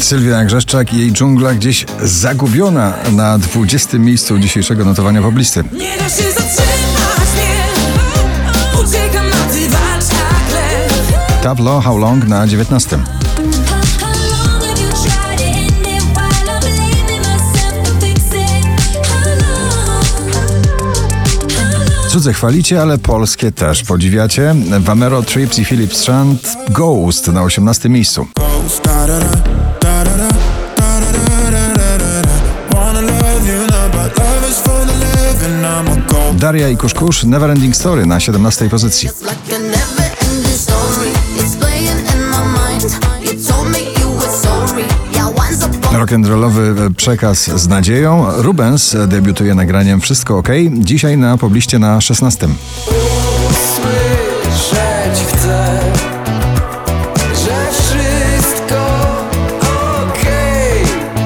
Sylwia Grzeszczak i jej dżungla gdzieś zagubiona na 20. miejscu dzisiejszego notowania poblisty. Nie da się zatrzymać mnie Uciekam na ty walczach lew Tablo How Long na 19. How long have you tried to end it while I'm blaming myself to fix it? How long? How long? Cudze chwalicie, ale polskie też podziwiacie. Vamero, Trips i Philip Strand Ghost na 18. miejscu. Ghost, da, da da Daria i Kuszkusz Neverending Story na 17. pozycji. Rock'n'rollowy przekaz z nadzieją. Rubens debiutuje nagraniem Wszystko OK. Dzisiaj na pobliście na 16. Słyszeć chcę, że wszystko okej.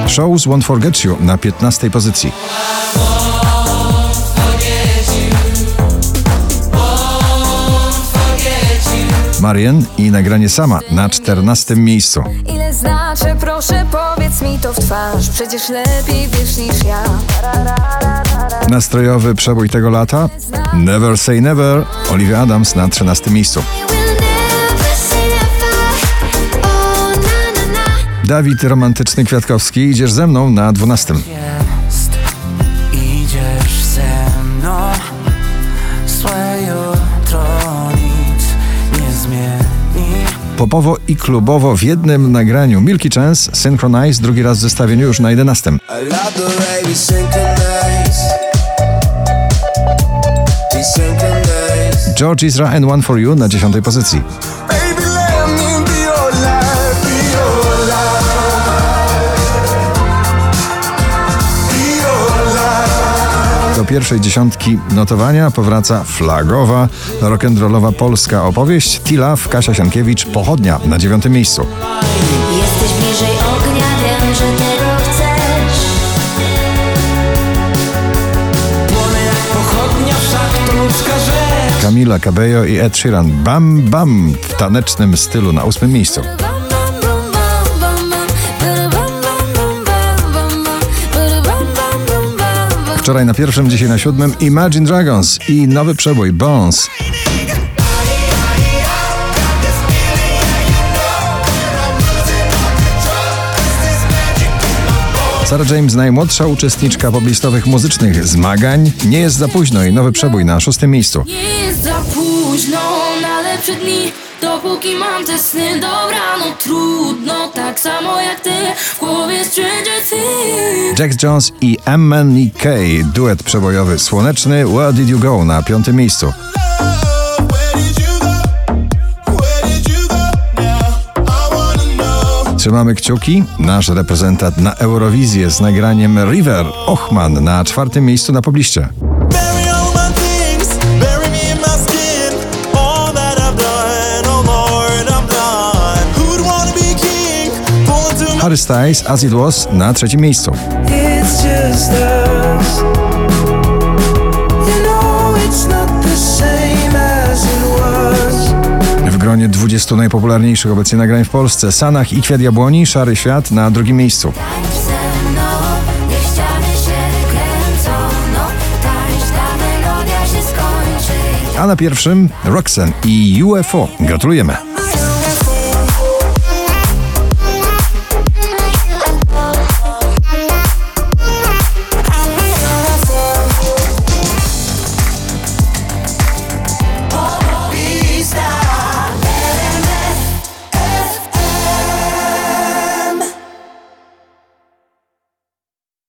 Shows Won't Forget You na 15. pozycji. Marian i nagranie sama na 14. miejscu. Ile znaczę, proszę powiedz mi to w twarz Przecież lepiej wiesz niż ja Nastrojowy przebój tego lata Never Say Never Olivia Adams na 13. miejscu. Oh. Dawid Romantyczny Kwiatkowski Idziesz ze mną na 12. Jest, idziesz ze Popowo i klubowo w jednym nagraniu Milky Chance Synchronize drugi raz w zestawieniu już na 11. I love the way we synchronize. We synchronize. George Ezra and One For You na 10. pozycji. Do pierwszej dziesiątki notowania powraca flagowa, rock'n'rollowa polska opowieść Tila w Kasia Sienkiewicz Pochodnia na dziewiątym miejscu. Jesteś bliżej ognia, wiem, że tego chcesz. Płonę jak pochodnia, wszak to ludzka rzecz. Camila Cabello i Ed Sheeran Bam Bam w tanecznym stylu na ósmym miejscu. Wczoraj na pierwszym, dzisiaj na siódmym Imagine Dragons i nowy przebój Bones. Sarah James, najmłodsza uczestniczka poblistowych muzycznych zmagań, nie jest za późno i nowy przebój na szóstym miejscu. Nie jest za późno na lepsze dni Dopóki mam te sny Dobra, no trudno Tak samo jak ty W głowie Stranger Things Jack Jones i MNK, duet przebojowy słoneczny Where Did You Go na piątym miejscu. Trzymamy kciuki. Nasz reprezentant na Eurowizję z nagraniem River Ochman na czwartym miejscu na pobliście. Oh Harry Styles, As It Was na trzecim miejscu. 40 najpopularniejszych obecnie nagrań w Polsce. Sanach i Kwiat Jabłoni, Szary Świat na drugim miejscu. A na pierwszym Roxen i UFO. Gratulujemy.